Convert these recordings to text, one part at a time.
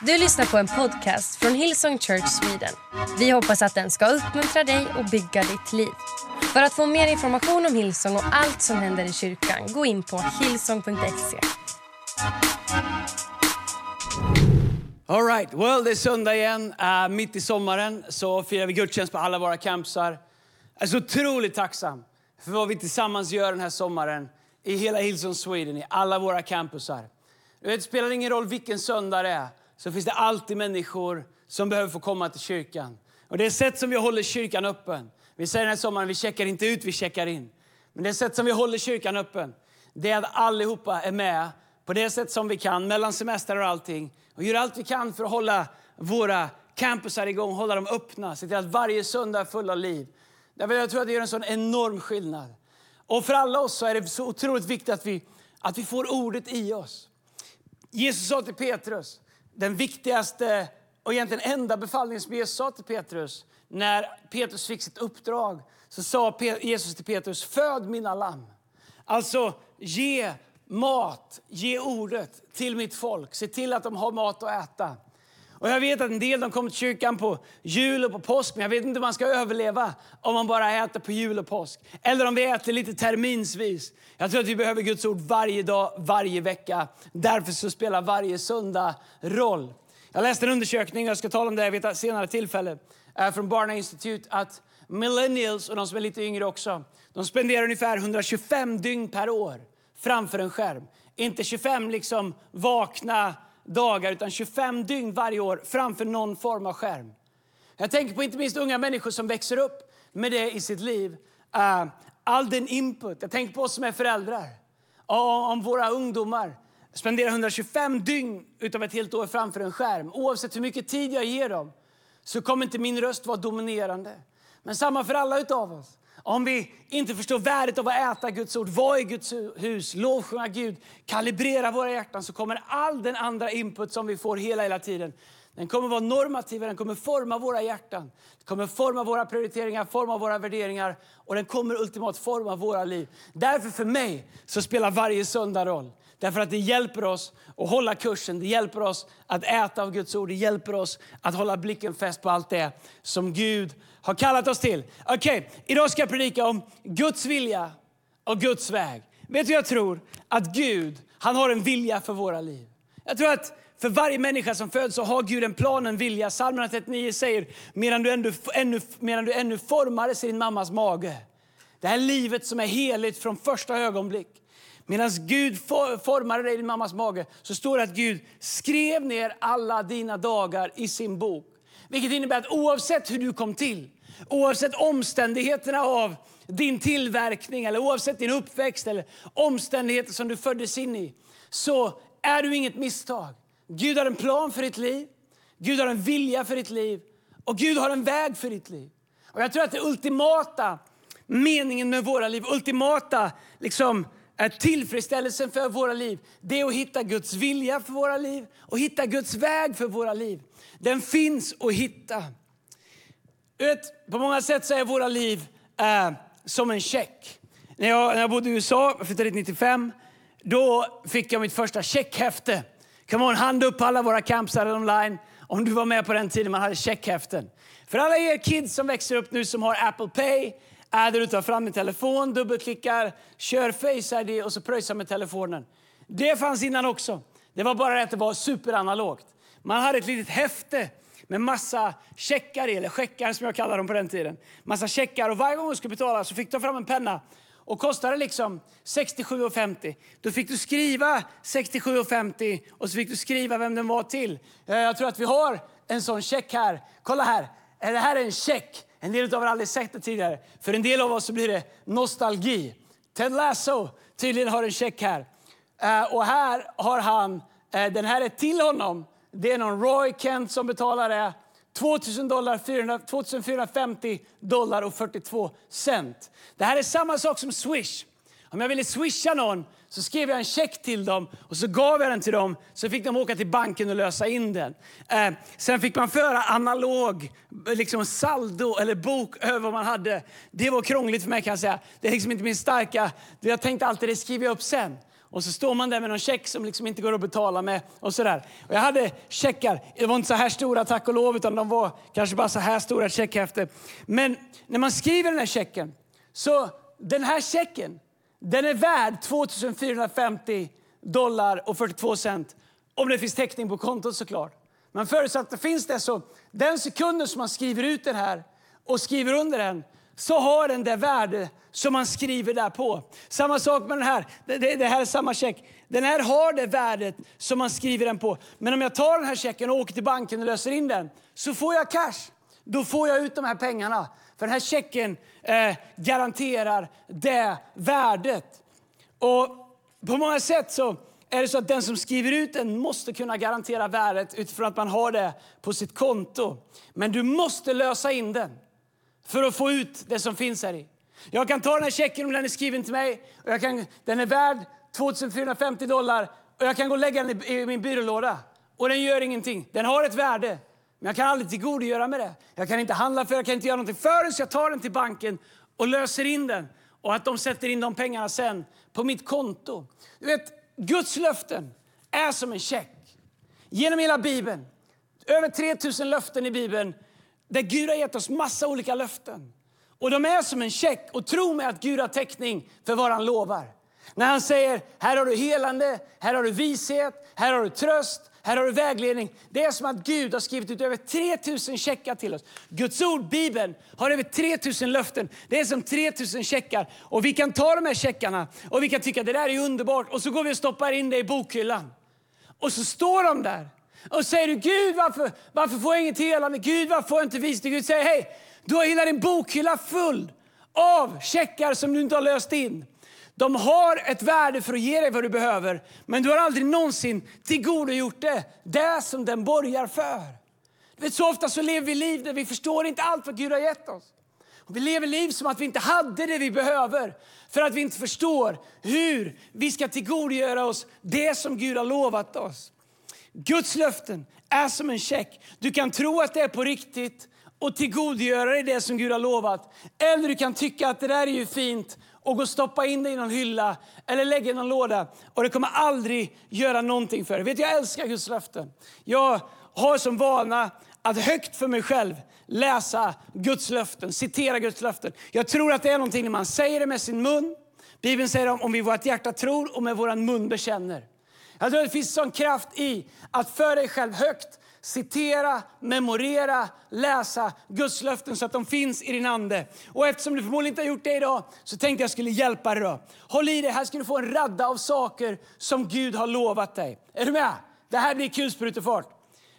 Du lyssnar på en podcast från Hillsong Church Sweden. Vi hoppas att den ska uppmuntra dig och bygga ditt liv. För att få mer information om Hillsong och allt som händer i kyrkan, gå in på hillsong.se. All right, well, det är söndag igen. Uh, mitt i sommaren så firar vi gudstjänst på alla våra campsar. Jag är så otroligt tacksam för vad vi tillsammans gör den här sommaren i hela Hillsong Sweden, i alla våra campusar. Det spelar ingen roll vilken söndag det är, så finns det alltid människor som behöver få komma till kyrkan. Och det är sätt som vi håller kyrkan öppen. Vi säger den här sommaren, vi checkar inte ut, vi checkar in. Men det sätt som vi håller kyrkan öppen, det är att allihopa är med på det sätt som vi kan, mellan semester och allting. Och gör allt vi kan för att hålla våra campusar igång, hålla dem öppna, se till att varje söndag är full av liv. Därför jag tror att det gör en sån enorm skillnad. Och för alla oss så är det så otroligt viktigt att vi, att vi får ordet i oss. Jesus sa till Petrus, den viktigaste och egentligen enda befallningen som Jesus sa till Petrus när Petrus fick sitt uppdrag, så sa Jesus till Petrus, föd mina lamm. Alltså, ge mat, ge ordet till mitt folk. Se till att de har mat att äta. Och jag vet att en del de kommer till kyrkan på jul och på påsk, men jag vet inte hur man ska överleva om man bara äter på jul och påsk. Eller om vi äter lite terminsvis. Jag tror att vi behöver Guds ord varje dag, varje vecka. Därför så spelar varje söndag roll. Jag läste en undersökning, jag ska tala om det vid ett senare tillfälle, eh, från Barna Institute, att millennials och de som är lite yngre också, de spenderar ungefär 125 dygn per år framför en skärm. Inte 25 liksom vakna dagar utan 25 dygn varje år framför någon form av skärm. Jag tänker på inte minst unga människor som växer upp med det i sitt liv. Uh, all den input. Jag tänker på oss som är föräldrar. Uh, om våra ungdomar spenderar 125 dygn utav ett helt år framför en skärm. Oavsett hur mycket tid jag ger dem så kommer inte min röst vara dominerande. Men samma för alla utav oss. Om vi inte förstår värdet av att äta Guds ord, vara i Guds hus, lovsjunga Gud, kalibrera våra hjärtan så kommer all den andra input som vi får hela, hela tiden den kommer vara normativ, den kommer forma våra hjärtan, den kommer forma våra prioriteringar, forma våra värderingar och den kommer ultimat forma våra liv. Därför för mig så spelar varje söndag roll. Därför att det hjälper oss att hålla kursen, det hjälper oss att äta av Guds ord, det hjälper oss att hålla blicken fäst på allt det som Gud har kallat oss till. Okej, okay, idag ska jag predika om Guds vilja och Guds väg. Vet du jag tror? Att Gud, han har en vilja för våra liv. Jag tror att för varje människa som föds så har Gud en plan, en vilja. Psalm 39 säger, medan du ännu, ännu, medan du ännu formades i din mammas mage. Det här livet som är heligt från första ögonblick. Medan Gud formade dig i din mammas mage så står det att Gud skrev ner alla dina dagar i sin bok. Vilket innebär att oavsett hur du kom till, oavsett omständigheterna av din tillverkning eller oavsett din uppväxt eller omständigheter som du föddes in i, så är du inget misstag. Gud har en plan för ditt liv, Gud har en vilja för ditt liv och Gud har en väg för ditt liv. Och Jag tror att det ultimata meningen med våra liv, ultimata liksom, tillfredsställelsen för våra liv, det är att hitta Guds vilja för våra liv och hitta Guds väg för våra liv. Den finns att hitta. Vet, på många sätt så är våra liv eh, som en check. När jag, när jag bodde i USA, jag flyttade 95, då fick jag mitt första checkhäfte. Come on, hand upp alla våra campsar online om du var med på den tiden man hade checkhäften. För alla er kids som växer upp nu som har Apple Pay, Äh, är där du tar fram din telefon, dubbelklickar, kör Face ID och så pröjsar med telefonen. Det fanns innan också. Det var bara att det var superanalogt. Man hade ett litet häfte med massa checkar i, eller checkar som jag kallade dem på den tiden. Massa checkar och varje gång du skulle betala så fick du ta fram en penna och kostade liksom 67,50. Då fick du skriva 67,50 och så fick du skriva vem den var till. Eh, jag tror att vi har en sån check här. Kolla här, det här är en check. En del av er har aldrig sett det tidigare. För en del av oss så blir det nostalgi. Ted Lasso tydligen har en check här. Eh, och här har han, eh, den här är till honom. Det är någon Roy Kent som betalar det. 2000 dollar, 400, 2450 dollar och 42 cent. Det här är samma sak som Swish. Om jag ville swisha någon så skrev jag en check till dem och så gav jag den till dem. Så fick de åka till banken och lösa in den. Eh, sen fick man föra analog liksom saldo eller bok över vad man hade. Det var krångligt för mig kan jag säga. Det är liksom inte min starka... Jag tänkte alltid det skriver jag upp sen. Och så står man där med någon check som liksom inte går att betala med. Och sådär. Och jag hade checkar, det var inte så här stora tack och lov, utan de var kanske bara så här stora checkhäften. Men när man skriver den här checken, så den här checken, den är värd 2450 dollar och 42 cent. Om det finns täckning på kontot såklart. Men förutsatt att det finns det så, den sekunden som man skriver ut den här och skriver under den, så har den det värde som man skriver där på. Samma sak med den här. Det, det, det, här är samma check. Den här har det värdet som man skriver den på. Men om jag tar den här checken och åker till banken och löser in den så får jag cash. Då får jag ut de här pengarna. För den här checken eh, garanterar det värdet. Och på många sätt så är det så att den som skriver ut den måste kunna garantera värdet utifrån att man har det på sitt konto. Men du måste lösa in den för att få ut det som finns här i. Jag kan ta den här checken om den är skriven till mig. Och jag kan, den är värd 2450 dollar och jag kan gå och lägga den i, i min byrålåda. Och den gör ingenting. Den har ett värde. Men jag kan aldrig tillgodogöra mig det. Jag kan inte handla för jag kan inte göra någonting förrän jag tar den till banken och löser in den. Och att de sätter in de pengarna sen på mitt konto. Du vet, Guds löften är som en check. Genom hela Bibeln, över 3000 löften i Bibeln, där Gud har gett oss massa olika löften. Och de är som en check. Och tro mig att Gud har täckning för vad han lovar. När han säger, här har du helande, här har du vishet, här har du tröst, här har du vägledning. Det är som att Gud har skrivit ut över 3000 checkar till oss. Guds ord, Bibeln, har över 3000 löften. Det är som 3000 checkar. Och vi kan ta de här checkarna och vi kan tycka att det där är underbart. Och så går vi och stoppar in det i bokhyllan. Och så står de där. Och säger du, Gud varför, varför får jag inget helande? Gud varför får jag inte vishet? Gud säger, hej, du har hela din bokhylla full av checkar som du inte har löst in. De har ett värde för att ge dig vad du behöver, men du har aldrig någonsin tillgodogjort det, det som den borgar för. Du vet, så ofta så lever vi liv där vi förstår inte allt vad Gud har gett oss. Och vi lever liv som att vi inte hade det vi behöver för att vi inte förstår hur vi ska tillgodogöra oss det som Gud har lovat oss. Guds löften är som en check. Du kan tro att det är på riktigt och tillgodogöra dig det som Gud har lovat. Eller du kan tycka att det där är ju fint och gå och stoppa in det i någon hylla eller lägga i någon låda och det kommer aldrig göra någonting för dig. Vet, jag älskar Guds löften. Jag har som vana att högt för mig själv läsa Guds löften, citera Guds löften. Jag tror att det är någonting när man säger det med sin mun. Bibeln säger om, om vi vårt hjärta tror och med vår mun bekänner. Jag tror att det finns sån kraft i att föra dig själv högt citera, memorera, läsa Guds löften så att de finns i din ande. Och eftersom du förmodligen inte har gjort det idag så tänkte jag skulle hjälpa dig då. Håll i dig, här ska du få en radda av saker som Gud har lovat dig. Är du med? Det här blir kulsprutefart.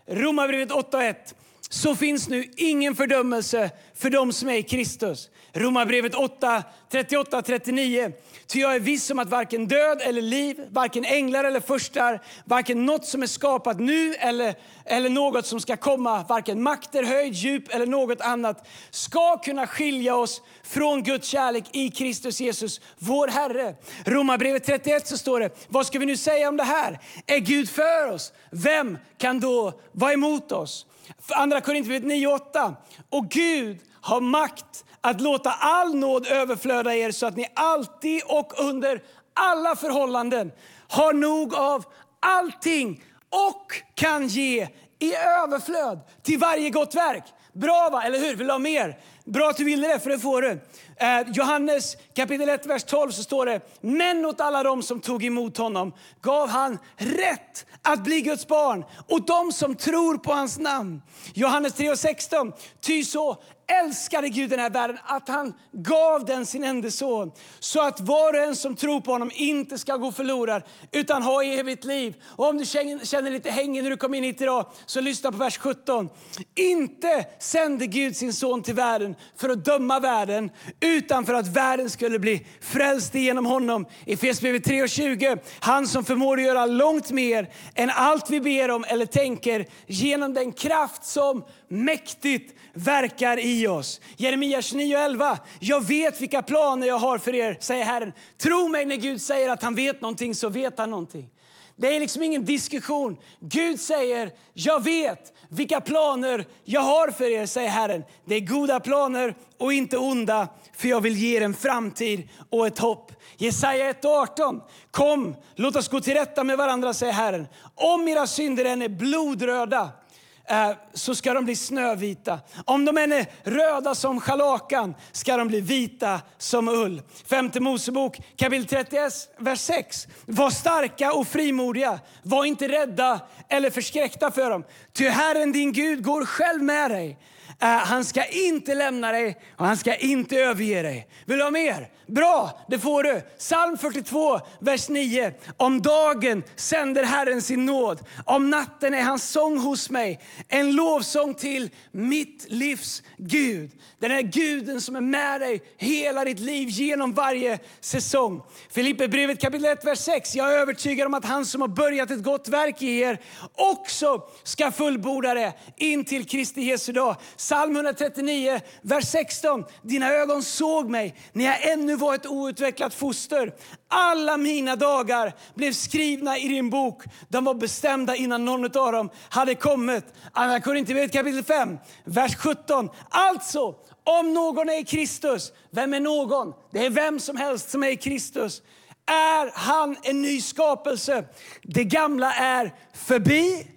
Romarbrevet 8 1. Så finns nu ingen fördömelse för dem som är i Kristus. Romarbrevet 8, 38-39. Ty jag är viss om att varken död eller liv, varken änglar eller förstar, varken något som är skapat nu eller, eller något som ska komma, varken makter, höjd, djup eller något annat, ska kunna skilja oss från Guds kärlek i Kristus Jesus, vår Herre. Romarbrevet 31 så står det, vad ska vi nu säga om det här? Är Gud för oss? Vem kan då vara emot oss? Andra Korinthierbrevet 9.8. Och Gud har makt att låta all nåd överflöda er så att ni alltid och under alla förhållanden har nog av allting och kan ge i överflöd till varje gott verk. Bra va, eller hur? Vill du ha mer? Bra att du ville det, för det får du. Eh, Johannes kapitel 1, vers 12 så står det, men åt alla dem som tog emot honom gav han rätt att bli Guds barn, och de som tror på hans namn. Johannes 3 och 16, ty så älskade Gud den här världen att han gav den sin enda son så att var och en som tror på honom inte ska gå förlorad utan ha evigt liv. Och om du känner lite hängig när du kom in hit idag så lyssna på vers 17. Inte sände Gud sin son till världen för att döma världen utan för att världen skulle bli frälst genom honom. I Efesierbrevet 3.20. Han som förmår att göra långt mer än allt vi ber om eller tänker genom den kraft som mäktigt verkar i oss. Jeremia 29.11. Jag vet vilka planer jag har för er, säger Herren. Tro mig när Gud säger att han vet någonting så vet han någonting. Det är liksom ingen diskussion. Gud säger, jag vet vilka planer jag har för er, säger Herren. Det är goda planer och inte onda, för jag vill ge er en framtid och ett hopp. Jesaja 1.18. Kom, låt oss gå till rätta med varandra, säger Herren. Om era synder än är blodröda Eh, så ska de bli snövita. Om de än är röda som scharlakan ska de bli vita som ull. Femte Mosebok kapitel 31, vers 6. Var starka och frimodiga. Var inte rädda eller förskräckta för dem. Ty Herren din Gud går själv med dig. Eh, han ska inte lämna dig och han ska inte överge dig. Vill du ha mer? Bra, det får du. Psalm 42, vers 9. Om dagen sänder Herren sin nåd, om natten är hans sång hos mig. En lovsång till mitt livs Gud. Den är guden som är med dig hela ditt liv genom varje säsong. Filipperbrevet kapitel 1, vers 6. Jag är övertygad om att han som har börjat ett gott verk i er också ska fullborda det in till Kristi Jesu dag. Psalm 139, vers 16. Dina ögon såg mig när jag ännu var ett outvecklat foster. Alla mina dagar blev skrivna i din bok. De var bestämda innan någon av dem hade kommit. Andra Korinthierbrevet kapitel 5, vers 17. Alltså, om någon är i Kristus, vem är någon? Det är vem som helst som är i Kristus. Är han en ny skapelse? Det gamla är förbi.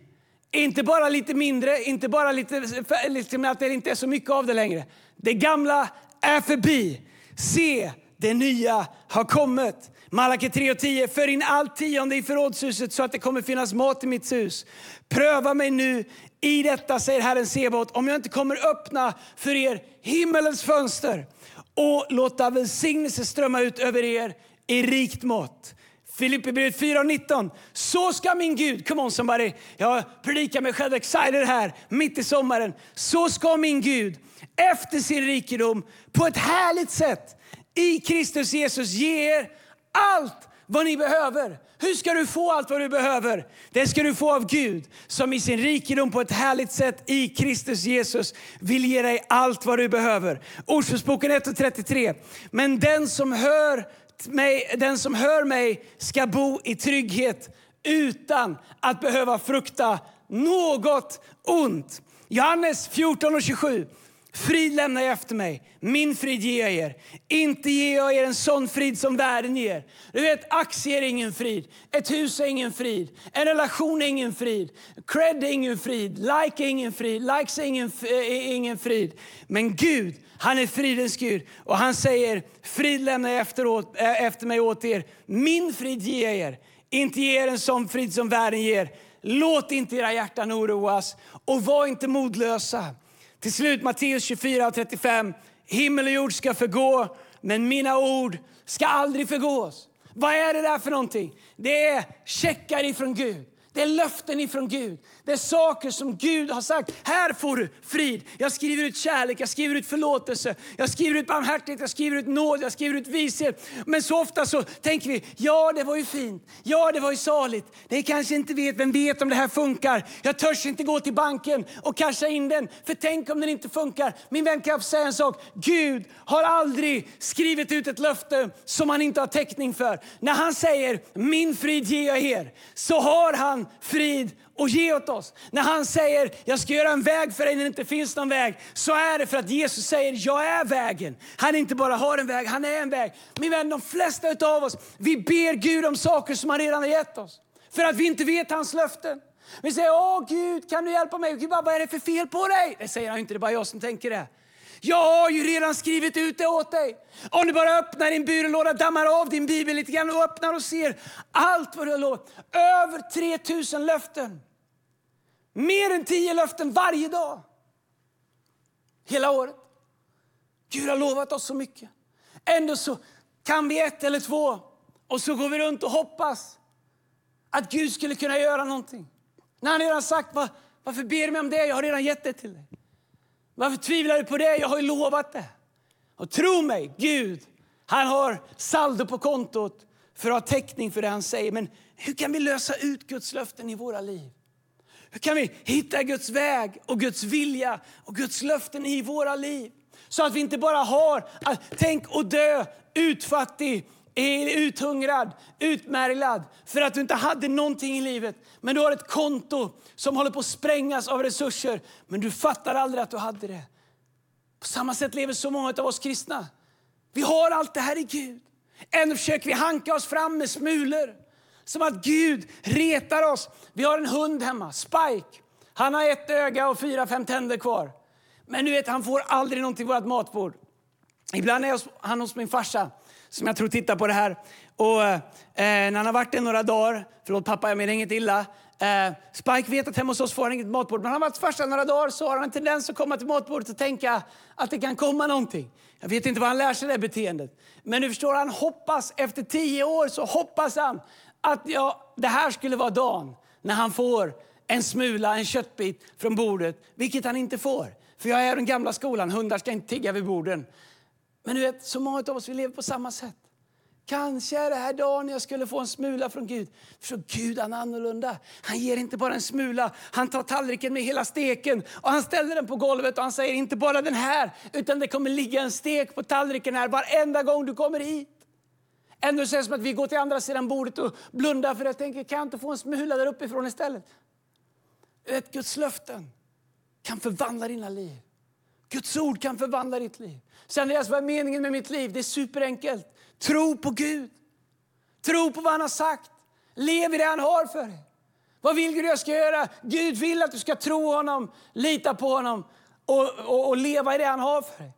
Inte bara lite mindre, inte bara lite, liksom att det inte är så mycket av det längre. Det gamla är förbi. Se, det nya har kommit. Malaki 3.10, För in allt tionde i förrådshuset så att det kommer finnas mat i mitt hus. Pröva mig nu i detta, säger Herren Sebaot, om jag inte kommer öppna för er himmelens fönster och låta välsignelse strömma ut över er i rikt mått. Filipperbrevet 4.19. Så ska min Gud, come on somebody, jag predikar mig själv excited här mitt i sommaren. Så ska min Gud efter sin rikedom på ett härligt sätt i Kristus Jesus ge er allt vad ni behöver. Hur ska du få allt vad du behöver? Det ska du få av Gud som i sin rikedom på ett härligt sätt i Kristus Jesus vill ge dig allt vad du behöver. Ordspråksboken 1.33. Men den som hör mig, den som hör mig ska bo i trygghet utan att behöva frukta något ont. Johannes 14 och 27. Frid lämnar jag efter mig, min frid ger jag er. Inte ger jag er en sån frid som världen ger. Du vet, aktier är ingen frid, ett hus är ingen frid, en relation är ingen frid, cred är ingen frid, like är ingen frid, likes är ingen, eh, är ingen frid. Men Gud, han är fridens Gud och han säger, frid lämnar jag efteråt, eh, efter mig åt er. Min frid ger jag er, inte ger en sån frid som världen ger. Låt inte era hjärtan oroas och var inte modlösa. Till slut Matteus 24 och 35. Himmel och jord ska förgå, men mina ord ska aldrig förgås. Vad är det där för någonting? Det är checkar ifrån Gud. Det är löften ifrån Gud. Det är saker som Gud har sagt. Här får du frid. Jag skriver ut kärlek, jag skriver ut förlåtelse, jag skriver ut barmhärtighet, jag skriver ut nåd, jag skriver ut vishet. Men så ofta så tänker vi, ja det var ju fint, ja det var ju saligt. Det kanske inte vet, vem vet om det här funkar? Jag törs inte gå till banken och casha in den, för tänk om den inte funkar. Min vän kan jag säga en sak, Gud har aldrig skrivit ut ett löfte som han inte har täckning för. När han säger, min frid ger jag er, så har han frid och ge åt oss. När han säger jag ska göra en väg för dig när det inte finns någon väg så är det för att Jesus säger jag är vägen. Han inte bara har en väg, han är en väg. Min vän, de flesta av oss vi ber Gud om saker som han redan har gett oss. För att vi inte vet hans löften. Vi säger åh Gud kan du hjälpa mig? Gud bara, vad är det för fel på dig? Det säger han inte, det är bara jag som tänker det. Jag har ju redan skrivit ut det åt dig. Om du bara öppnar din byrålåda, dammar av din bibel lite grann och öppnar och ser allt vad du har lovat. Över 3000 löften. Mer än tio löften varje dag. Hela året. Gud har lovat oss så mycket. Ändå så kan vi ett eller två och så går vi runt och hoppas att Gud skulle kunna göra någonting. När han redan sagt, Var, varför ber du mig om det? Jag har redan gett det till dig. Varför tvivlar du på det? Jag har ju lovat det. Och tro mig, Gud, han har saldo på kontot för att ha täckning för det han säger. Men hur kan vi lösa ut Guds löften i våra liv? Hur kan vi hitta Guds väg och Guds vilja och Guds löften i våra liv? Så att vi inte bara har ah, att tänk och dö utfattig eh, uthungrad, utmärglad för att du inte hade någonting i livet. Men du har ett konto som håller på att sprängas av resurser. Men du fattar aldrig att du hade det. På samma sätt lever så många av oss kristna. Vi har allt det här i Gud. Ändå försöker vi hanka oss fram med smulor. Som att Gud retar oss. Vi har en hund hemma, Spike. Han har ett öga och fyra, fem tänder kvar. Men du vet, han får aldrig någonting på vårt matbord. Ibland är han hos min farsa, som jag tror tittar på det här. Och eh, när han har varit där några dagar, förlåt pappa, jag menar inget illa. Eh, Spike vet att hemma hos oss får han inget matbord. Men han har varit farsa några dagar så har han en tendens att komma till matbordet och tänka att det kan komma någonting. Jag vet inte var han lär sig det beteendet. Men du förstår, han hoppas, efter tio år så hoppas han att ja, det här skulle vara dagen när han får en smula, en köttbit från bordet, vilket han inte får. För jag är den gamla skolan, hundar ska inte tigga vid borden. Men du vet, så många av oss vi lever på samma sätt. Kanske är det här dagen jag skulle få en smula från Gud. För Gud han är annorlunda. Han ger inte bara en smula, han tar tallriken med hela steken och han ställer den på golvet och han säger inte bara den här, utan det kommer ligga en stek på tallriken här varenda gång du kommer hit. Ändå känns det som att vi går till andra sidan bordet och blundar för det. jag tänker, kan jag inte få en smula där uppifrån istället? Ett Guds löften kan förvandla dina liv. Guds ord kan förvandla ditt liv. Sen Andreas, vad är meningen med mitt liv? Det är superenkelt. Tro på Gud. Tro på vad han har sagt. Lev i det han har för dig. Vad vill Gud jag ska göra? Gud vill att du ska tro honom, lita på honom och, och, och leva i det han har för dig.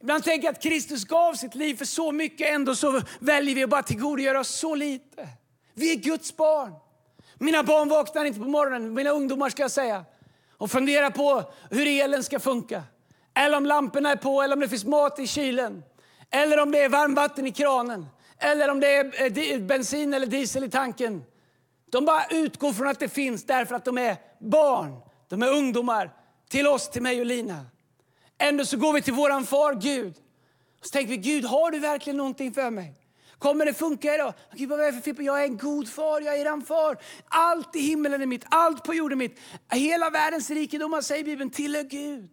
Ibland tänker jag att Kristus gav sitt liv för så mycket, ändå så väljer vi att bara tillgodogöra oss så lite. Vi är Guds barn. Mina barn vaknar inte på morgonen, mina ungdomar ska jag säga, och funderar på hur elen ska funka. Eller om lamporna är på, eller om det finns mat i kylen. Eller om det är varmvatten i kranen. Eller om det är eh, bensin eller diesel i tanken. De bara utgår från att det finns därför att de är barn. De är ungdomar. Till oss, till mig och Lina. Ändå så går vi till våran far Gud. Och så tänker vi, Gud har du verkligen någonting för mig? Kommer det funka idag? Gud, vad är det för Jag är en god far, jag är eran far. Allt i himmelen är mitt, allt på jorden är mitt. Hela världens rikedomar, säger Bibeln, tillhör Gud.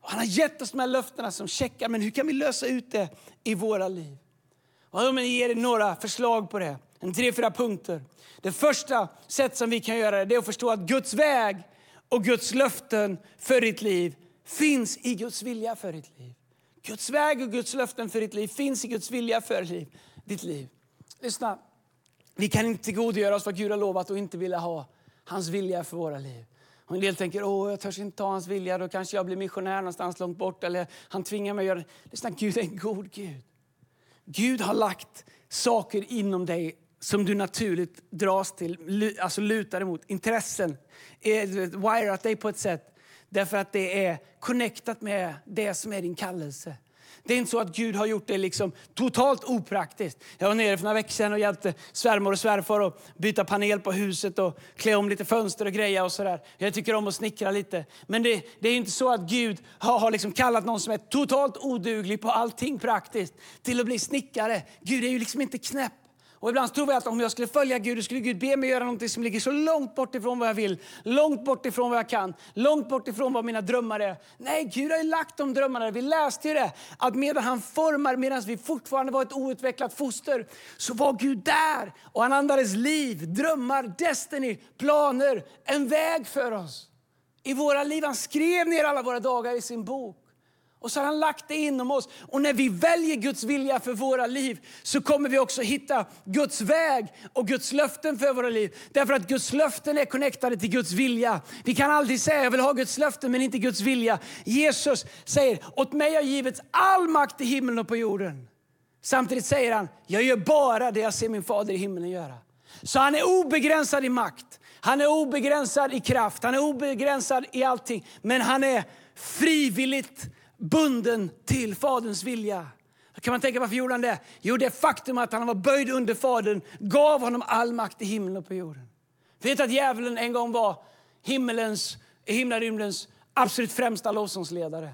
Och han har gett oss de här löftena som checkar, men hur kan vi lösa ut det i våra liv? Och jag ger er några förslag på det. En tre, fyra punkter. Det första sätt som vi kan göra det är att förstå att Guds väg och Guds löften för ditt liv finns i Guds vilja för ditt liv. Guds väg och Guds löften för ditt liv finns i Guds vilja för ditt liv. Lyssna, vi kan inte tillgodogöra oss vad Gud har lovat och inte vilja ha hans vilja för våra liv. Och en del tänker, åh jag törs inte ta hans vilja, då kanske jag blir missionär någonstans långt bort. Eller han tvingar mig att göra det. Lyssna, Gud är en god Gud. Gud har lagt saker inom dig som du naturligt dras till, alltså lutar emot. Intressen eh, är wirat dig på ett sätt därför att det är connectat med det som är din kallelse. Det är inte så att Gud har gjort det liksom totalt opraktiskt. Jag var nere för några veckor sedan och hjälpte svärmor och svärfar att byta panel på huset och klä om lite fönster och grejer och sådär. Jag tycker om att snickra lite. Men det, det är inte så att Gud har, har liksom kallat någon som är totalt oduglig på allting praktiskt till att bli snickare. Gud är ju liksom inte knäpp. Och ibland tror vi att om jag skulle följa Gud, skulle Gud be mig göra något som ligger så långt bort ifrån vad jag vill, långt bort ifrån vad jag kan, långt bort ifrån vad mina drömmar är. Nej, Gud har ju lagt de drömmarna. Vi läste ju det, att medan han formar, medan vi fortfarande var ett outvecklat foster, så var Gud där. Och han andades liv, drömmar, destiny, planer, en väg för oss. I våra liv. Han skrev ner alla våra dagar i sin bok. Och så har han lagt det inom oss. Och när vi väljer Guds vilja för våra liv så kommer vi också hitta Guds väg och Guds löften för våra liv. Därför att Guds löften är connectade till Guds vilja. Vi kan aldrig säga jag vill ha Guds löften men inte Guds vilja. Jesus säger åt mig har givits all makt i himlen och på jorden. Samtidigt säger han jag gör bara det jag ser min fader i himlen göra. Så han är obegränsad i makt. Han är obegränsad i kraft. Han är obegränsad i allting. Men han är frivilligt bunden till Faderns vilja. kan man tänka, varför gjorde han det? Jo, det faktum att han var böjd under Fadern gav honom all makt i himlen och på jorden. Vet att djävulen en gång var himmelens, himlarymdens absolut främsta lovsångsledare.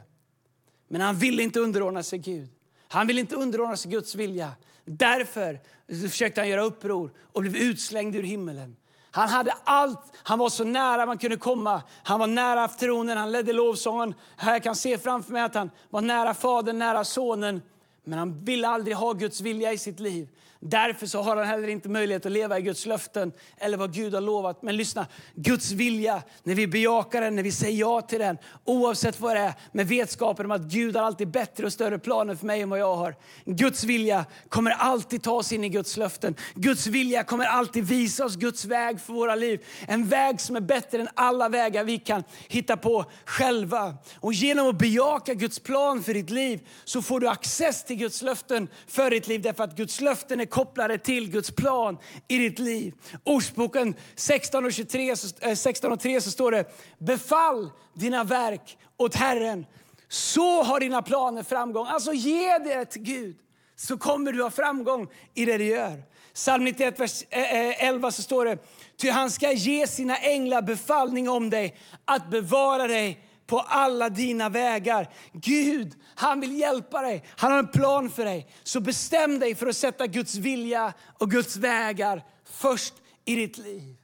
Men han ville inte underordna sig Gud. Han ville inte underordna sig Guds vilja. Därför försökte han göra uppror och blev utslängd ur himmelen. Han hade allt. Han var så nära man kunde komma. Han var nära tronen, han ledde lovsången. Här kan se framför mig att han var nära Fadern, nära Sonen. Men han ville aldrig ha Guds vilja i sitt liv. Därför så har han heller inte möjlighet att leva i Guds löften eller vad Gud har lovat. Men lyssna, Guds vilja, när vi bejakar den, när vi säger ja till den, oavsett vad det är, med vetskapen om att Gud har alltid bättre och större planer för mig än vad jag har. Guds vilja kommer alltid ta oss in i Guds löften. Guds vilja kommer alltid visa oss Guds väg för våra liv. En väg som är bättre än alla vägar vi kan hitta på själva. Och genom att bejaka Guds plan för ditt liv så får du access till Guds löften för ditt liv. Därför att Guds löften är koppla det till Guds plan i ditt liv. Ordsboken 16 och, 23, 16 eh, och 3 så står det Befall dina verk åt Herren, så har dina planer framgång. Alltså ge det till Gud, så kommer du ha framgång i det du gör. Psalm 91, vers eh, eh, 11 så står det Ty han ska ge sina änglar befallning om dig att bevara dig på alla dina vägar. Gud, han vill hjälpa dig. Han har en plan för dig. Så bestäm dig för att sätta Guds vilja och Guds vägar först i ditt liv.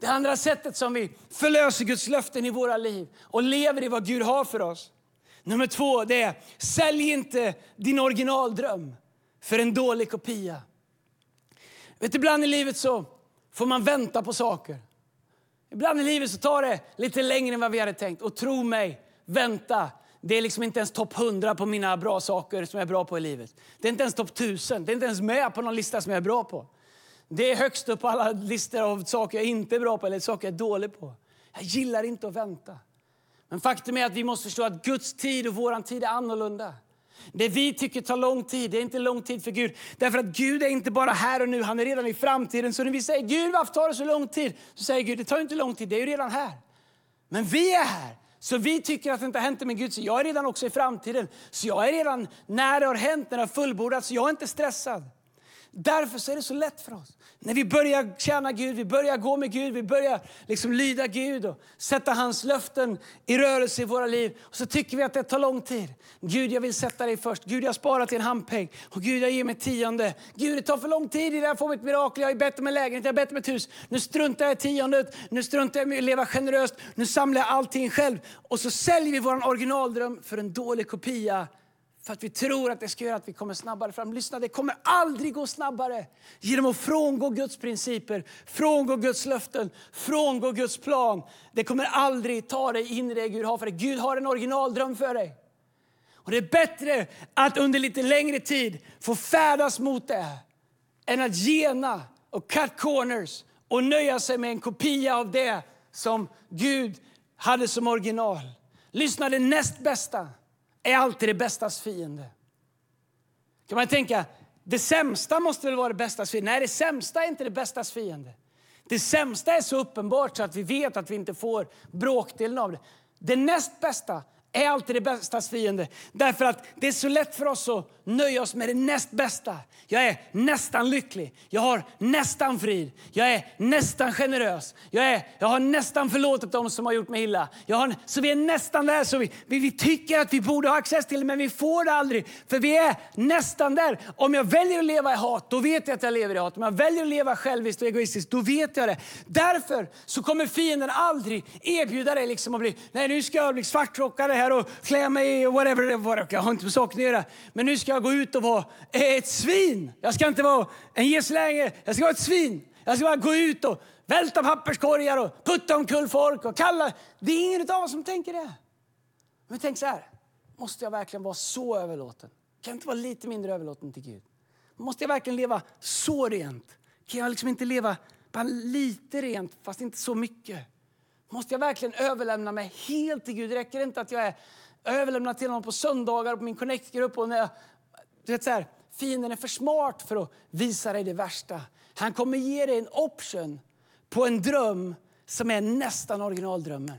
Det andra sättet som vi förlöser Guds löften i våra liv och lever i vad Gud har för oss. Nummer två, det är sälj inte din originaldröm för en dålig kopia. Vet, ibland i livet så får man vänta på saker. Ibland i livet så tar det lite längre än vad vi hade tänkt. Och tro mig, vänta. Det är liksom inte ens topp 100 på mina bra saker som jag är bra på i livet. Det är inte ens topp 1000. Det är inte ens med på någon lista som jag är bra på. Det är högst upp på alla listor av saker jag inte är bra på eller saker jag är dålig på. Jag gillar inte att vänta. Men faktum är att vi måste förstå att Guds tid och vår tid är annorlunda. Det vi tycker tar lång tid, det är inte lång tid för Gud. Därför att Gud är inte bara här och nu, han är redan i framtiden. Så när vi säger Gud varför tar det så lång tid? Så säger Gud det tar inte lång tid, det är ju redan här. Men vi är här. Så vi tycker att det inte har hänt med Gud, så jag är redan också i framtiden. Så jag är redan när det har hänt, när det har fullbordats, så jag är inte stressad. Därför så är det så lätt för oss. När vi börjar tjäna Gud, vi börjar gå med Gud, vi börjar liksom lyda Gud och sätta hans löften i rörelse i våra liv. Och så tycker vi att det tar lång tid. Gud, jag vill sätta dig först. Gud, jag sparar till en handpeng. Och Gud, jag ger mig tionde. Gud, det tar för lång tid innan jag får mitt mirakel. Jag är bättre med lägenhet, jag är bättre med ett hus. Nu struntar jag i tiondet, nu struntar jag i att leva generöst. Nu samlar jag allting själv. Och så säljer vi vår originaldröm för en dålig kopia för att vi tror att det ska göra att vi kommer snabbare fram. Lyssna, det kommer aldrig gå snabbare genom att frångå Guds principer, frångå Guds löften, frångå Guds plan. Det kommer aldrig ta dig in i det Gud har för dig. Gud har en originaldröm för dig. Och det är bättre att under lite längre tid få färdas mot det än att gena och cut corners och nöja sig med en kopia av det som Gud hade som original. Lyssna, det näst bästa är alltid det bästas fiende. Kan man tänka, det sämsta måste väl vara det bästas fiende? Nej, det sämsta är inte det bästas fiende. Det sämsta är så uppenbart så att vi vet att vi inte får bråkdelen av det. Det näst bästa är alltid det bästas fiende. Därför att det är så lätt för oss att nöja oss med det näst bästa. Jag är nästan lycklig. Jag har nästan frid. Jag är nästan generös. Jag, är, jag har nästan förlåtit dem som har gjort mig illa. Jag har, så vi är nästan där. Så vi, vi, vi tycker att vi borde ha access till det, men vi får det aldrig. För vi är nästan där. Om jag väljer att leva i hat, då vet jag att jag lever i hat. Om jag väljer att leva själviskt och egoistiskt, då vet jag det. Därför så kommer fienden aldrig erbjuda dig liksom att bli, nej nu ska jag bli svartrockare här och klä mig i whatever. Jag har inte med saken att göra. Men nu ska jag gå ut och vara ett svin. Jag ska inte vara en geslänge, jag ska vara ett svin. Jag ska bara gå ut och välta papperskorgar och putta omkull folk och kalla. Det är ingen av oss som tänker det. Men tänk så här, måste jag verkligen vara så överlåten? Kan jag inte vara lite mindre överlåten till Gud? Måste jag verkligen leva så rent? Kan jag liksom inte leva bara lite rent, fast inte så mycket? Måste jag verkligen överlämna mig helt till Gud? Det räcker inte att jag är överlämnad till honom på söndagar på min connect-grupp. Och när jag, du vet så här, fienden är för smart för att visa dig det värsta. Han kommer ge dig en option på en dröm som är nästan originaldrömmen.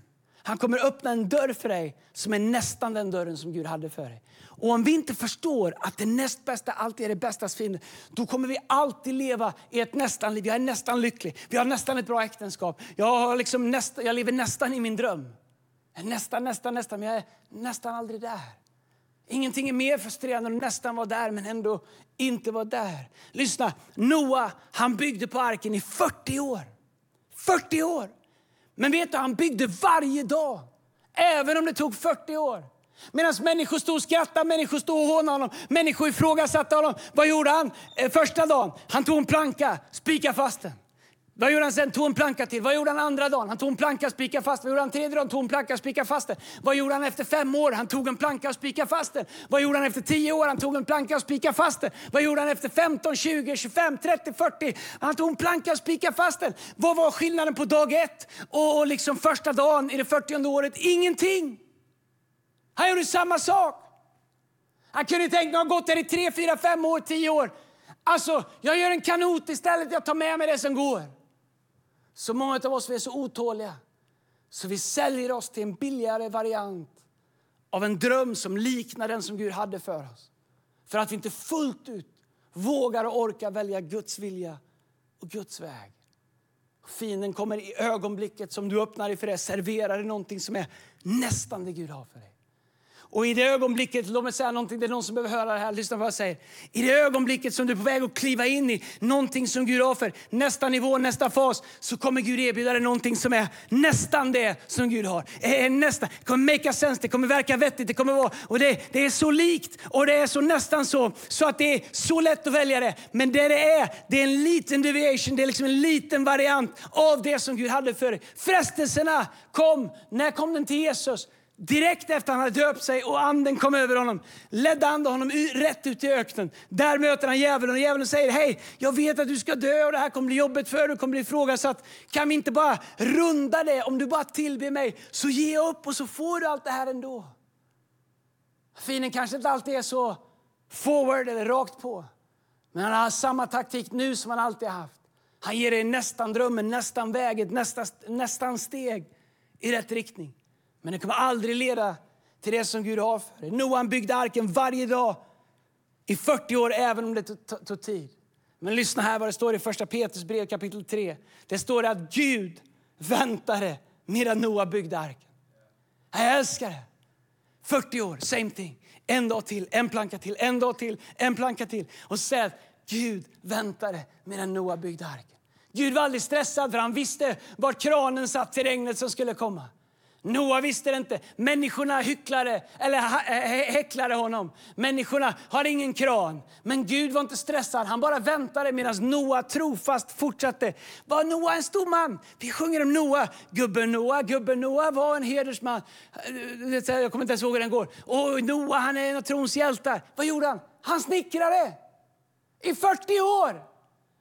Han kommer öppna en dörr för dig som är nästan den dörren som Gud hade för dig. Och om vi inte förstår att det näst bästa alltid är det bästas fiende, då kommer vi alltid leva i ett nästan-liv. Jag är nästan lycklig, vi har nästan ett bra äktenskap. Jag, har liksom nästa, jag lever nästan i min dröm. Nästan, nästan, nästan, men jag är nästan aldrig där. Ingenting är mer frustrerande än att nästan vara där men ändå inte vara där. Lyssna, Noa han byggde på arken i 40 år. 40 år! Men vet du, han byggde varje dag. Även om det tog 40 år. Medan människor stod och skrattade, människor stod och hånade honom, människor ifrågasatte honom. Vad gjorde han eh, första dagen? Han tog en planka, spikade fast den. Vad gjorde han sen? Tog en planka till. Vad gjorde han andra dagen? Han tog en planka och spikade fast Vad gjorde han tredje dagen? Tog en planka och spikade fast den. Vad gjorde han efter fem år? Han tog en planka och spikade fast den. Vad gjorde han efter tio år? Han tog en planka och spikade fast den. Vad gjorde han efter 15, 20, 25, 30, 40? Han tog en planka och spikade fast den. Vad var skillnaden på dag ett och, och liksom första dagen i det 40 året? Ingenting. Han gjorde samma sak. Han kunde tänka, att ha gått där i tre, fyra, fem år, tio år. Alltså, jag gör en kanot istället, jag tar med mig det som går. Så många av oss vi är så otåliga så vi säljer oss till en billigare variant av en dröm som liknar den som Gud hade för oss. För att vi inte fullt ut vågar och orkar välja Guds vilja och Guds väg. Fienden kommer i ögonblicket som du öppnar dig för det, serverar dig någonting som är nästan det Gud har för dig. Och i det ögonblicket, låt mig säga någonting, det är någon som behöver höra det här, lyssna på vad jag säger. I det ögonblicket som du är på väg att kliva in i någonting som Gud har för nästa nivå, nästa fas, så kommer Gud erbjuda dig någonting som är nästan det som Gud har. Är nästan, det kommer make sense, det kommer verka vettigt, det kommer vara, och det, det är så likt och det är så nästan så, så att det är så lätt att välja det. Men det det är, det är en liten deviation, det är liksom en liten variant av det som Gud hade för dig. Frestelserna kom, när kom den till Jesus? Direkt efter han hade döpt sig och anden kom över honom ledde anden honom rätt ut i öknen. Där möter han djävulen och djävulen säger hej, jag vet att du ska dö och det här kommer bli jobbigt för dig, du kommer bli ifrågasatt. Kan vi inte bara runda det? Om du bara tillber mig så ge upp och så får du allt det här ändå. Fienden kanske inte alltid är så forward eller rakt på. Men han har samma taktik nu som han alltid haft. Han ger dig nästan drömmen, nästan vägen, nästan, nästan steg i rätt riktning. Men det kommer aldrig leda till det som Gud har för dig. Noa byggde arken varje dag i 40 år, även om det tog tid. Men lyssna här vad det står i första Petrus brev kapitel 3. Det står att Gud väntade medan Noa byggde arken. Jag älskar det. 40 år, same thing. En dag till, en planka till, en dag till, en planka till. Och säg att Gud väntade medan Noa byggde arken. Gud var aldrig stressad för han visste var kranen satt till regnet som skulle komma. Noa visste det inte. Människorna hycklade, eller eh, häcklade honom. Människorna har ingen kran. Men Gud var inte stressad. Han bara väntade medan Noa trofast fortsatte. Var Noa en stor man? Vi sjunger om Noa. Gubben Noa, gubben Noa var en hedersman. Eh, eh, jag kommer inte ens ihåg hur den går. Och Noa han är en av trons hjältar. Vad gjorde han? Han snickrade i 40 år.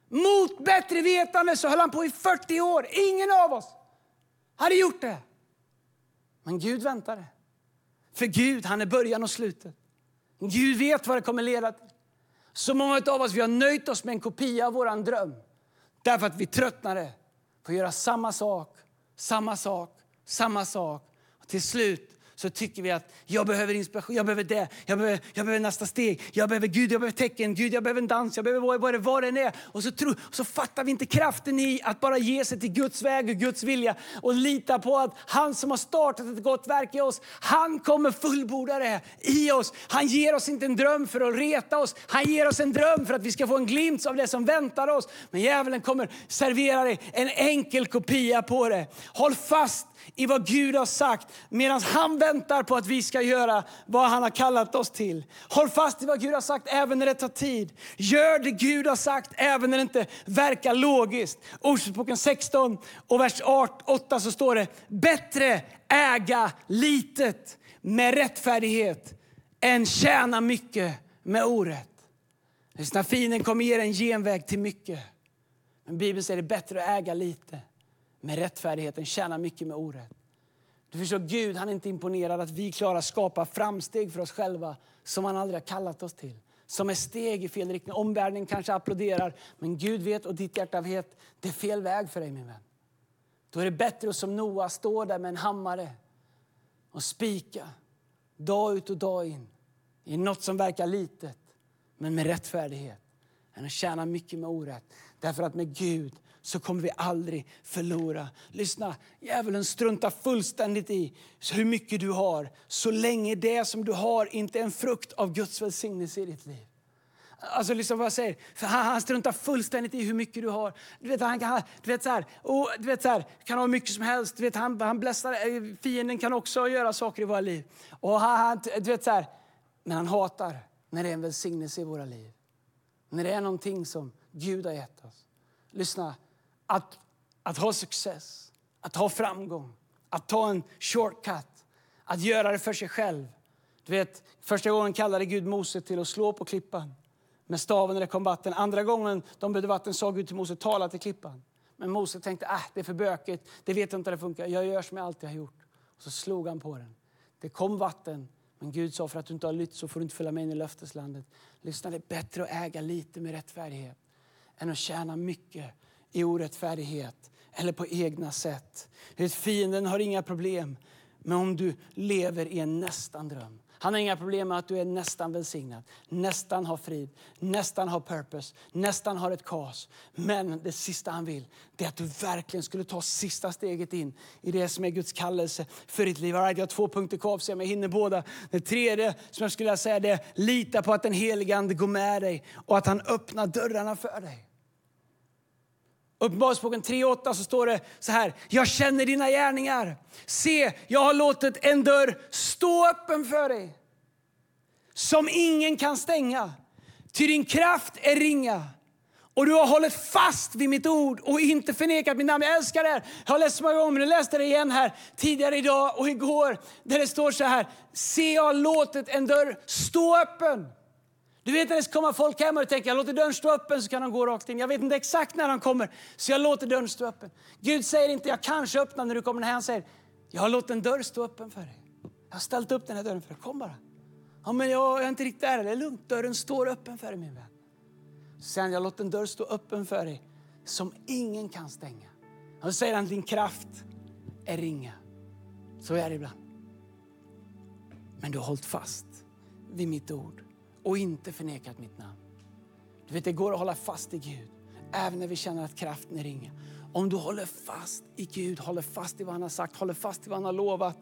Mot bättre vetande så höll han på i 40 år. Ingen av oss hade gjort det. Men Gud väntade. För Gud, han är början och slutet. Gud vet vad det kommer leda till. Så många av oss vi har nöjt oss med en kopia av vår dröm. Därför att vi tröttnade på att göra samma sak, samma sak, samma sak. Och till slut så tycker vi att jag behöver inspiration, jag behöver det, jag behöver, jag behöver nästa steg, jag behöver Gud, jag behöver tecken, Gud, jag behöver en dans, jag behöver vad, det, vad det är. Och så, tro, så fattar vi inte kraften i att bara ge sig till Guds väg och Guds vilja och lita på att han som har startat ett gott verk i oss, han kommer fullborda det i oss. Han ger oss inte en dröm för att reta oss, han ger oss en dröm för att vi ska få en glimt av det som väntar oss. Men djävulen kommer servera dig en enkel kopia på det. Håll fast i vad Gud har sagt medan han väntar på att vi ska göra vad han har kallat oss till. Håll fast i vad Gud har sagt även när det tar tid. Gör det Gud har sagt även när det inte verkar logiskt. Ordspråksboken 16 och vers 8 så står det bättre äga litet med rättfärdighet än tjäna mycket med orätt. Lyssna, fienden kommer ge en genväg till mycket. Men Bibeln säger det är bättre att äga lite med rättfärdigheten, tjäna mycket med orätt. Du förstår, Gud han är inte imponerad att vi klarar att skapa framsteg för oss själva som han aldrig har kallat oss till. Som är steg i fel riktning. Omvärlden kanske applåderar, men Gud vet och ditt hjärta vet, det är fel väg för dig min vän. Då är det bättre att som Noa stå där med en hammare och spika dag ut och dag in i något som verkar litet, men med rättfärdighet. Än att tjäna mycket med orätt. Därför att med Gud så kommer vi aldrig förlora. Lyssna, djävulen struntar fullständigt i hur mycket du har så länge det som du har inte är en frukt av Guds välsignelse i ditt liv. Alltså liksom vad jag säger. För han, han struntar fullständigt i hur mycket du har. Du vet, han kan, du vet, så här, och, du vet, så här, kan ha hur mycket som helst. Du vet, han, han blästar, eh, fienden kan också göra saker i våra liv. Och han, han, du vet, så här, men han hatar när det är en välsignelse i våra liv. När det är någonting som Gud har gett oss. Lyssna, att, att ha success, att ha framgång, att ta en shortcut, att göra det för sig själv. Du vet, första gången kallade Gud Mose till att slå på klippan med staven när det kom vatten. Andra gången de behövde vatten sa Gud till Mose, tala till klippan. Men Mose tänkte, att äh, det är för bökigt, det vet jag inte hur det funkar. Jag gör som jag alltid har gjort. Och så slog han på den. Det kom vatten, men Gud sa, för att du inte har lytt så får du inte följa med in i löfteslandet. Lyssna, det är bättre att äga lite med rättfärdighet än att tjäna mycket i orättfärdighet eller på egna sätt. Fienden har inga problem med om du lever i en nästan dröm. Han har inga problem med att du är nästan välsignad, nästan har frid, nästan har purpose, nästan har ett kas. Men det sista han vill är att du verkligen skulle ta sista steget in i det som är Guds kallelse för ditt liv. Right, jag har två punkter kvar, så jag hinner båda. Det tredje som jag skulle säga är lita på att den helige Ande går med dig och att han öppnar dörrarna för dig. Uppenbarelseboken 3.8 så står det så här. Jag känner dina gärningar. Se, jag har låtit en dörr stå öppen för dig som ingen kan stänga. Ty din kraft är ringa och du har hållit fast vid mitt ord och inte förnekat mitt namn. Jag älskar det här. Jag har läst det många gånger, men jag läste det igen här tidigare idag och igår. Där det står så här. Se, jag har låtit en dörr stå öppen. Du vet när det kommer folk hem och du tänker jag låter dörren stå öppen så kan de gå rakt in. Jag vet inte exakt när de kommer så jag låter dörren stå öppen. Gud säger inte jag kanske öppnar när du kommer när han säger jag har låtit en dörr stå öppen för dig. Jag har ställt upp den här dörren för dig. Kom bara. Ja, men jag är inte riktigt där. Det är lugnt. Dörren står öppen för dig min vän. Sen jag låter en dörr stå öppen för dig som ingen kan stänga. Och så säger han din kraft är ringa. Så är det ibland. Men du har hållit fast vid mitt ord och inte förnekat mitt namn. Du vet, det går att hålla fast i Gud även när vi känner att kraften är ringa. Om du håller fast i Gud, håller fast i vad han har sagt, håller fast i vad han har lovat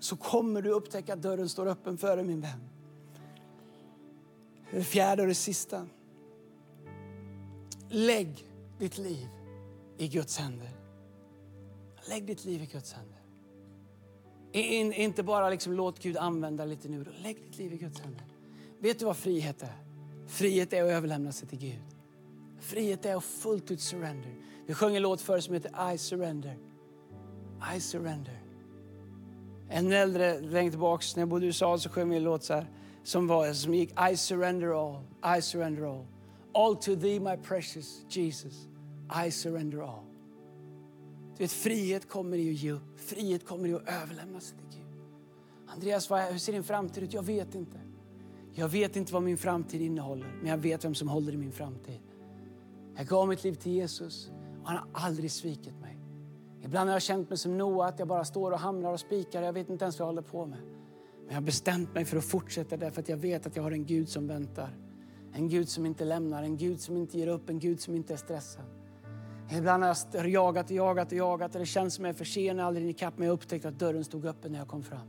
så kommer du upptäcka att dörren står öppen för dig min vän. Det fjärde och det sista. Lägg ditt liv i Guds händer. Lägg ditt liv i Guds händer. In, inte bara liksom låt Gud använda lite nu. Lägg ditt liv i Guds händer. Vet du vad frihet är? Frihet är att överlämna sig till Gud. Frihet är att fullt ut surrender. Vi sjöng en låt förr som heter I surrender. I surrender. En äldre längre tillbaka, när jag bodde i USA, så sjöng vi en låt så här, som, var, som gick I surrender all, I surrender all. All to thee my precious Jesus, I surrender all. Du vet, frihet kommer i att ge upp. Frihet kommer i att överlämna sig till Gud. Andreas, hur ser din framtid ut? Jag vet inte. Jag vet inte vad min framtid innehåller, men jag vet vem som håller i min framtid. Jag gav mitt liv till Jesus och han har aldrig svikit mig. Ibland har jag känt mig som Noa, att jag bara står och hamrar och spikar. Jag vet inte ens vad jag håller på med. Men jag har bestämt mig för att fortsätta därför att jag vet att jag har en Gud som väntar. En Gud som inte lämnar, en Gud som inte ger upp, en Gud som inte är stressad. Ibland har jag jagat och jagat och jagat och det känns som jag är för sen, aldrig ikapp, men jag upptäckte att dörren stod öppen när jag kom fram.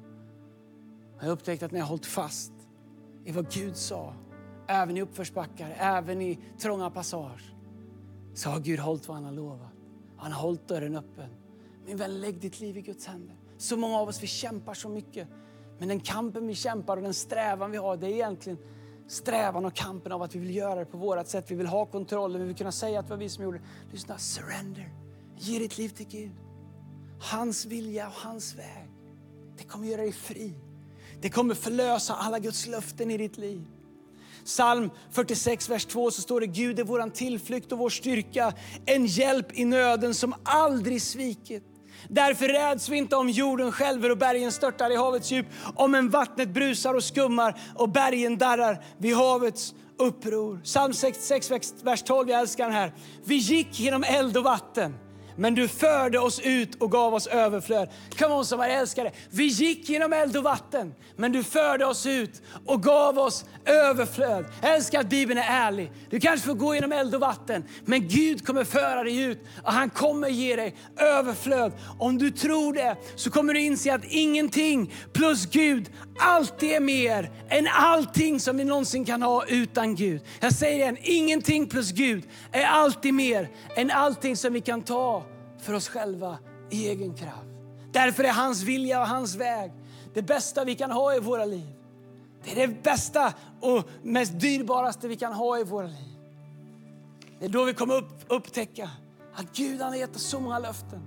Jag upptäckte att när jag hållit fast i vad Gud sa, även i uppförsbackar, även i trånga passage, så har Gud hållit vad han har lovat. Han har hållit dörren öppen. Min vän, lägg ditt liv i Guds händer. Så många av oss vi kämpar så mycket. Men den kampen vi kämpar och den strävan vi har, det är egentligen strävan och kampen av att vi vill göra det på vårt sätt. Vi vill ha kontrollen, vi vill kunna säga att det var vi som gjorde det. Lyssna, surrender. Ge ditt liv till Gud. Hans vilja och hans väg. Det kommer göra dig fri. Det kommer förlösa alla Guds löften i ditt liv. Psalm 46, vers 2 så står det Gud är vår tillflykt och vår styrka, en hjälp i nöden som aldrig svikit. Därför räds vi inte om jorden skälver och bergen störtar i havets djup, om en vattnet brusar och skummar och bergen darrar vid havets uppror. Psalm 66, vers 12, jag älskar den här. Vi gick genom eld och vatten, men du förde oss ut och gav oss överflöd. Come on som älskar. Vi gick genom eld och vatten, men du förde oss ut och gav oss överflöd. Jag älskar att Bibeln är ärlig. Du kanske får gå genom eld och vatten, men Gud kommer föra dig ut och han kommer ge dig överflöd. Om du tror det så kommer du inse att ingenting plus Gud alltid är mer än allting som vi någonsin kan ha utan Gud. Jag säger igen, ingenting plus Gud är alltid mer än allting som vi kan ta för oss själva i egen kraft. Därför är hans vilja och hans väg det bästa vi kan ha i våra liv. Det är det bästa och mest dyrbaraste vi kan ha i våra liv. Det är då vi kommer upp, upptäcka att Gud han har gett oss så många löften.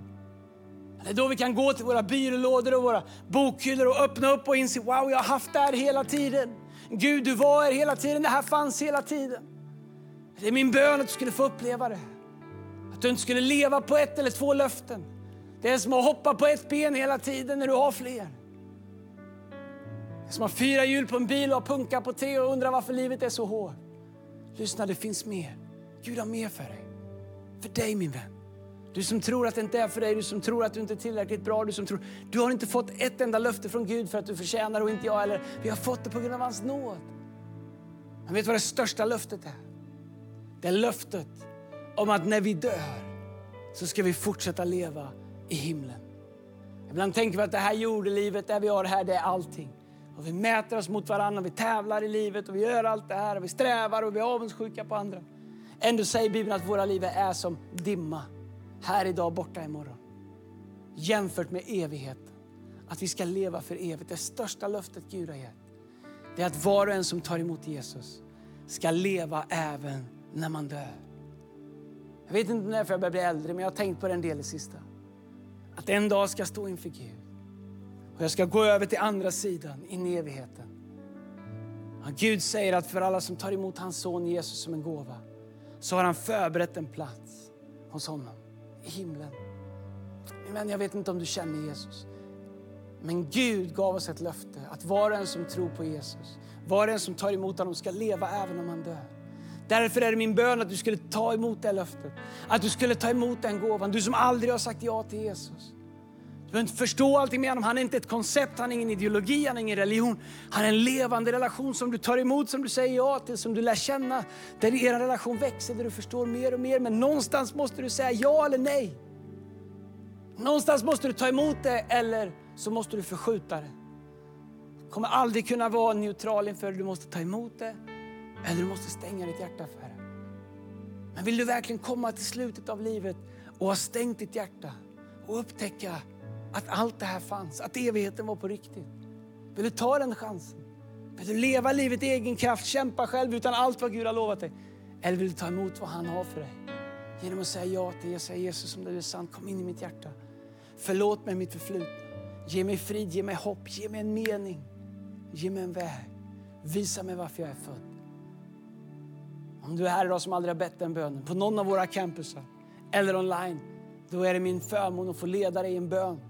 Det är då vi kan gå till våra byrålådor och våra bokhyllor och öppna upp och inse wow, jag har haft det här hela tiden. Gud, du var här hela tiden. Det här fanns hela tiden. Det är min bön att du skulle få uppleva det. Att du inte skulle leva på ett eller två löften. Det är som att hoppa på ett ben hela tiden när du har fler. Det är som att ha fyra hjul på en bil och punka på tre och undra varför livet är så hårt. Lyssna, det finns mer. Gud har mer för dig. För dig min vän. Du som tror att det inte är för dig, du som tror att du inte är tillräckligt bra, du som tror... Du har inte fått ett enda löfte från Gud för att du förtjänar och inte jag. Eller vi har fått det på grund av hans nåd. Men vet du vad det största löftet är? Det är löftet om att när vi dör så ska vi fortsätta leva i himlen. Ibland tänker vi att det här jordelivet, det vi har här, det är allting. Och vi mäter oss mot varandra, vi tävlar i livet och vi gör allt det här och vi strävar och vi är avundsjuka på andra. Ändå säger Bibeln att våra liv är som dimma. Här idag, borta imorgon. Jämfört med evigheten. Att vi ska leva för evigt. Det största löftet Gud har gett. Det är att var och en som tar emot Jesus ska leva även när man dör. Jag vet inte när jag börjar bli äldre, men jag har tänkt på den del i sista. Att en dag ska jag stå inför Gud. Och jag ska gå över till andra sidan, in i evigheten. Och Gud säger att för alla som tar emot hans son Jesus som en gåva så har han förberett en plats hos honom i himlen. Men jag vet inte om du känner Jesus. Men Gud gav oss ett löfte att var och en som tror på Jesus, var och en som tar emot honom ska leva även om han dör. Därför är det min bön att du skulle ta emot det löftet. Att du skulle ta emot den gåvan. Du som aldrig har sagt ja till Jesus. Du behöver inte förstå allting med honom. Han är inte ett koncept, han är ingen ideologi, han är ingen religion. Han är en levande relation som du tar emot, som du säger ja till, som du lär känna. Där er relation växer, där du förstår mer och mer. Men någonstans måste du säga ja eller nej. Någonstans måste du ta emot det eller så måste du förskjuta det. Du kommer aldrig kunna vara neutral inför det. Du måste ta emot det eller du måste stänga ditt hjärta för det. Men vill du verkligen komma till slutet av livet och ha stängt ditt hjärta och upptäcka att allt det här fanns, att evigheten var på riktigt. Vill du ta den chansen? Vill du leva livet i egen kraft, kämpa själv utan allt vad Gud har lovat dig? Eller vill du ta emot vad han har för dig? Genom att säga ja till Jesus, Jesus om det är sant, kom in i mitt hjärta. Förlåt mig mitt förflutna. Ge mig frid, ge mig hopp, ge mig en mening. Ge mig en väg. Visa mig varför jag är född. Om du är här idag som aldrig har bett den bönen på någon av våra campusar eller online, då är det min förmån att få leda dig i en bön.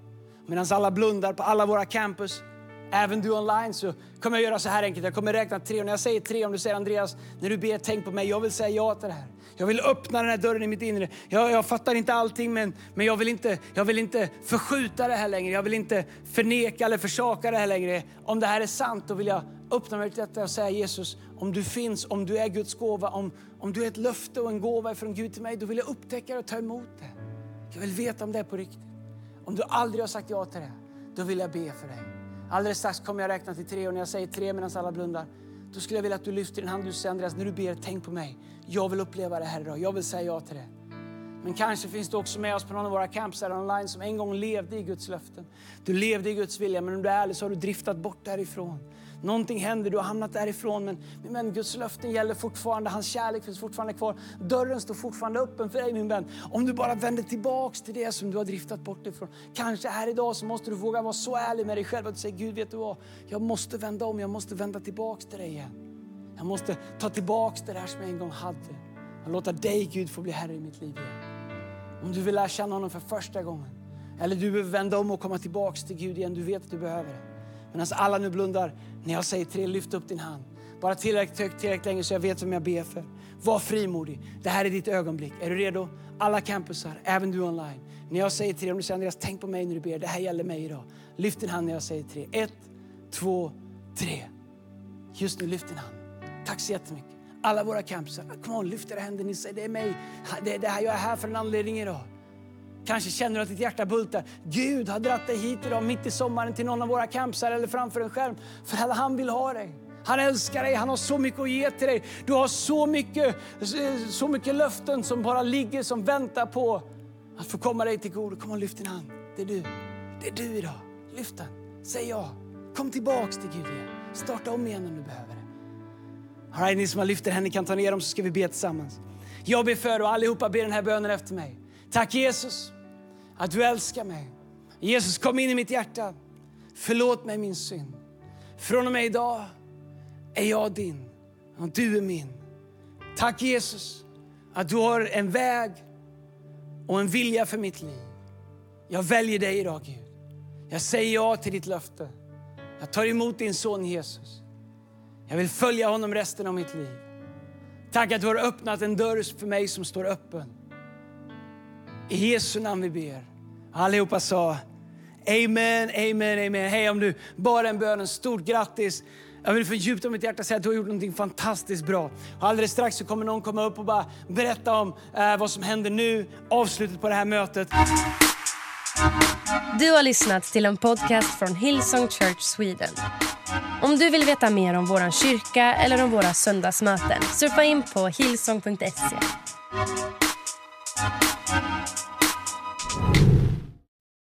Medan alla blundar på alla våra campus, även du online, så kommer jag göra så här enkelt. Jag kommer räkna tre och när jag säger tre, om du säger Andreas, när du ber, tänk på mig. Jag vill säga ja till det här. Jag vill öppna den här dörren i mitt inre. Jag, jag fattar inte allting, men, men jag, vill inte, jag vill inte förskjuta det här längre. Jag vill inte förneka eller försaka det här längre. Om det här är sant, då vill jag öppna mig till detta och säga Jesus, om du finns, om du är Guds gåva, om, om du är ett löfte och en gåva från Gud till mig, då vill jag upptäcka det och ta emot det. Jag vill veta om det är på riktigt. Om du aldrig har sagt ja till det, då vill jag be för dig. Alldeles strax kommer jag räkna till tre och när jag säger tre medan alla blundar, då skulle jag vilja att du lyfter din hand. Du säger Andreas, när du ber, tänk på mig. Jag vill uppleva det här idag. Jag vill säga ja till det. Men kanske finns du också med oss på någon av våra camps här online som en gång levde i Guds löften. Du levde i Guds vilja, men om du är ärlig så har du driftat bort därifrån. Någonting händer, du har hamnat därifrån. Men, men Guds löften gäller fortfarande, hans kärlek finns fortfarande kvar. Dörren står fortfarande öppen för dig min vän. Om du bara vänder tillbaks till det som du har driftat bort ifrån. Kanske här idag så måste du våga vara så ärlig med dig själv att du säger Gud vet du vad, jag måste vända om, jag måste vända tillbaks till dig igen. Jag måste ta tillbaks det där som jag en gång hade och låta dig Gud få bli Herre i mitt liv igen. Om du vill lära känna honom för första gången eller du behöver vända om och komma tillbaks till Gud igen, du vet att du behöver det. Medan alltså, alla nu blundar, när jag säger tre, lyft upp din hand. Bara tillräckligt högt, tillräckligt länge så jag vet vem jag ber för. Var frimodig. Det här är ditt ögonblick. Är du redo? Alla campusar, även du online. När jag säger tre, om du säger Andreas, tänk på mig när du ber. Det här gäller mig idag. Lyft din hand när jag säger tre. Ett, två, tre. Just nu, lyft din hand. Tack så jättemycket. Alla våra camps. kom on, lyft era händer. Ni säger, det är mig. Det, det här, jag är här för en anledning idag. Kanske känner du att ditt hjärta bultar. Gud har dratt dig hit idag mitt i sommaren till någon av våra campsar eller framför en skärm. För han vill ha dig. Han älskar dig, han har så mycket att ge till dig. Du har så mycket, så mycket löften som bara ligger som väntar på att få komma dig till godo. Kom och lyft din hand. Det är du. Det är du idag. Lyft den. Säg ja. Kom tillbaks till Gud igen. Starta om igen om du behöver det. All right, ni som har lyft er händer kan ta ner dem så ska vi be tillsammans. Jag ber för och allihopa ber den här bönen efter mig. Tack Jesus att du älskar mig. Jesus kom in i mitt hjärta. Förlåt mig min synd. Från och med idag är jag din och du är min. Tack Jesus att du har en väg och en vilja för mitt liv. Jag väljer dig idag Gud. Jag säger ja till ditt löfte. Jag tar emot din son Jesus. Jag vill följa honom resten av mitt liv. Tack att du har öppnat en dörr för mig som står öppen. I Jesu namn vi ber. Allihopa sa Amen, amen, amen. Hej om du bara en bön, stort grattis. Jag vill från djupt av mitt hjärta säga att du har gjort något fantastiskt bra. Och alldeles strax så kommer någon komma upp och bara berätta om eh, vad som händer nu, avslutet på det här mötet. Du har lyssnat till en podcast från Hillsong Church Sweden. Om du vill veta mer om vår kyrka eller om våra söndagsmöten surfa in på hillsong.se.